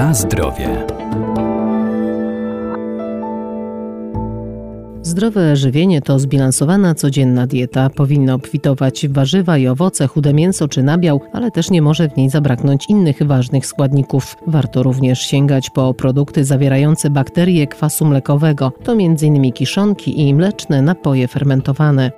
Na zdrowie. Zdrowe żywienie to zbilansowana codzienna dieta. Powinno obfitować w warzywa i owoce, chude mięso czy nabiał, ale też nie może w niej zabraknąć innych ważnych składników. Warto również sięgać po produkty zawierające bakterie kwasu mlekowego. To m.in. kiszonki i mleczne napoje fermentowane.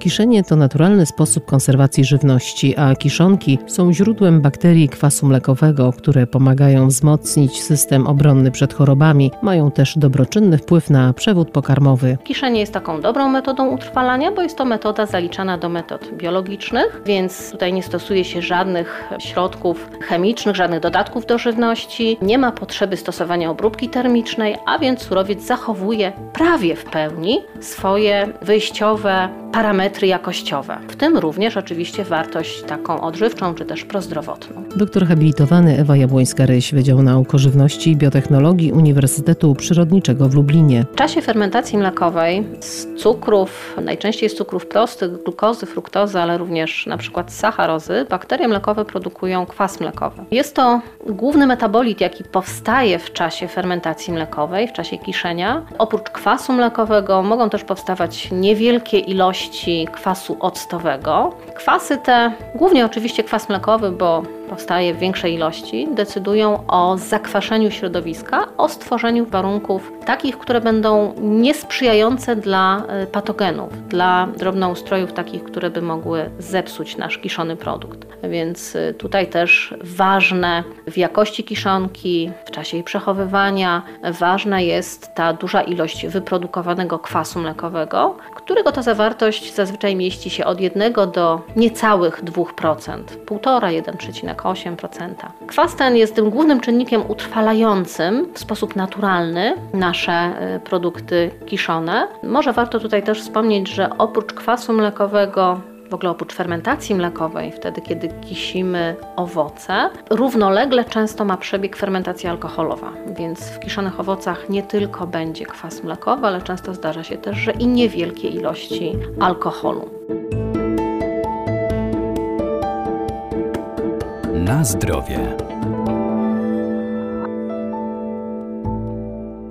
Kiszenie to naturalny sposób konserwacji żywności, a kiszonki są źródłem bakterii kwasu mlekowego, które pomagają wzmocnić system obronny przed chorobami. Mają też dobroczynny wpływ na przewód pokarmowy. Kiszenie jest taką dobrą metodą utrwalania, bo jest to metoda zaliczana do metod biologicznych, więc tutaj nie stosuje się żadnych środków chemicznych, żadnych dodatków do żywności. Nie ma potrzeby stosowania obróbki termicznej, a więc surowiec zachowuje prawie w pełni swoje wyjściowe parametry jakościowe, w tym również oczywiście wartość taką odżywczą czy też prozdrowotną. Doktor habilitowany Ewa Jabłońska-Ryś, Wydział Nauk o Żywności i Biotechnologii Uniwersytetu Przyrodniczego w Lublinie. W czasie fermentacji mlekowej z cukrów, najczęściej z cukrów prostych, glukozy, fruktozy, ale również na przykład sacharozy, bakterie mlekowe produkują kwas mlekowy. Jest to główny metabolit, jaki powstaje w czasie fermentacji mlekowej, w czasie kiszenia. Oprócz kwasu mlekowego mogą też powstawać niewielkie ilości ilości kwasu octowego. Kwasy te, głównie oczywiście kwas mlekowy, bo powstaje w większej ilości, decydują o zakwaszeniu środowiska, o stworzeniu warunków takich, które będą niesprzyjające dla e, patogenów, dla drobnoustrojów takich, które by mogły zepsuć nasz kiszony produkt. Więc e, tutaj też ważne w jakości kiszonki, w czasie jej przechowywania, ważna jest ta duża ilość wyprodukowanego kwasu mlekowego, którego to zawartość zazwyczaj mieści się od 1 do niecałych 2%, 1,5-1,8%. Kwas ten jest tym głównym czynnikiem utrwalającym w sposób naturalny nasze y, produkty kiszone. Może warto tutaj też wspomnieć, że oprócz kwasu mlekowego w ogóle oprócz fermentacji mlekowej, wtedy kiedy kisimy owoce, równolegle często ma przebieg fermentacja alkoholowa, więc w kiszonych owocach nie tylko będzie kwas mlekowy, ale często zdarza się też, że i niewielkie ilości alkoholu. Na zdrowie.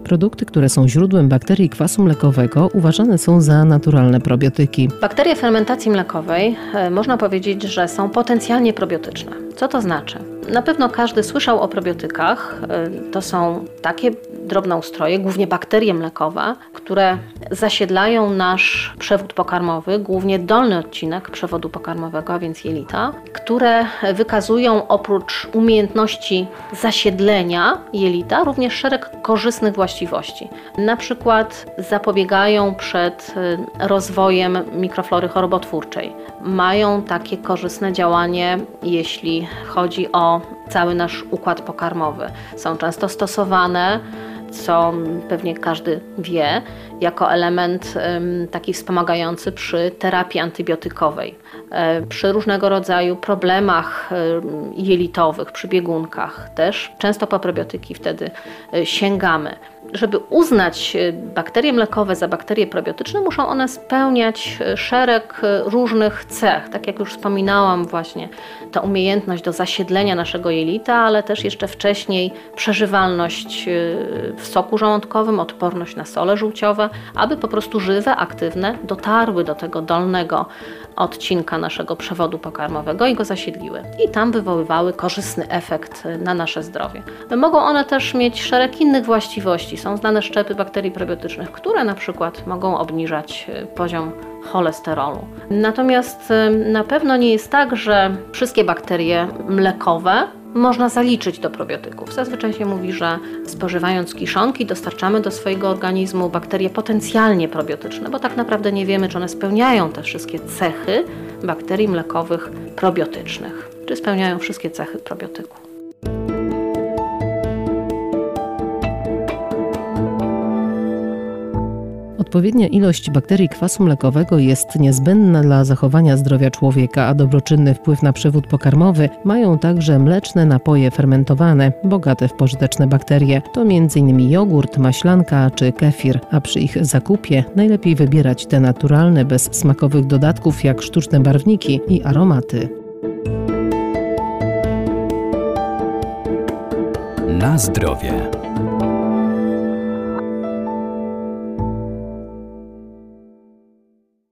Produkty, które są źródłem bakterii kwasu mlekowego, uważane są za naturalne probiotyki. Bakterie fermentacji mlekowej e, można powiedzieć, że są potencjalnie probiotyczne. Co to znaczy? Na pewno każdy słyszał o probiotykach. E, to są takie drobnoustroje, głównie bakterie mlekowe, które zasiedlają nasz przewód pokarmowy, głównie dolny odcinek przewodu pokarmowego, a więc jelita, które wykazują oprócz umiejętności zasiedlenia jelita również szereg korzystnych właściwości. Na przykład zapobiegają przed y, rozwojem mikroflory chorobotwórczej. Mają takie korzystne działanie, jeśli chodzi o cały nasz układ pokarmowy. Są często stosowane co pewnie każdy wie, jako element taki wspomagający przy terapii antybiotykowej, e, przy różnego rodzaju problemach jelitowych, przy biegunkach też często po probiotyki wtedy e, sięgamy żeby uznać e, bakterie mlekowe za bakterie probiotyczne, muszą one spełniać szereg różnych cech. Tak jak już wspominałam, właśnie ta umiejętność do zasiedlenia naszego jelita, ale też jeszcze wcześniej przeżywalność w soku żołądkowym, odporność na sole żółciowe, aby po prostu żywe, aktywne dotarły do tego dolnego odcinka naszego przewodu pokarmowego i go zasiedliły. I tam wywoływały korzystny efekt na nasze zdrowie. Mogą one też mieć szereg innych właściwości. Są znane szczepy bakterii probiotycznych, które na przykład mogą obniżać e, poziom cholesterolu. Natomiast e, na pewno nie jest tak, że wszystkie bakterie mlekowe można zaliczyć do probiotyków. Zazwyczaj się mówi, że spożywając kiszonki dostarczamy do swojego organizmu bakterie potencjalnie probiotyczne, bo tak naprawdę nie wiemy, czy one spełniają te wszystkie cechy bakterii mlekowych probiotycznych, czy spełniają wszystkie cechy probiotyku. Odpowiednia ilość bakterii kwasu mlekowego jest niezbędna dla zachowania zdrowia człowieka, a dobroczynny wpływ na przewód pokarmowy mają także mleczne napoje fermentowane, bogate w pożyteczne bakterie. To m.in. jogurt, maślanka czy kefir, a przy ich zakupie najlepiej wybierać te naturalne, bez smakowych dodatków jak sztuczne barwniki i aromaty. Na zdrowie.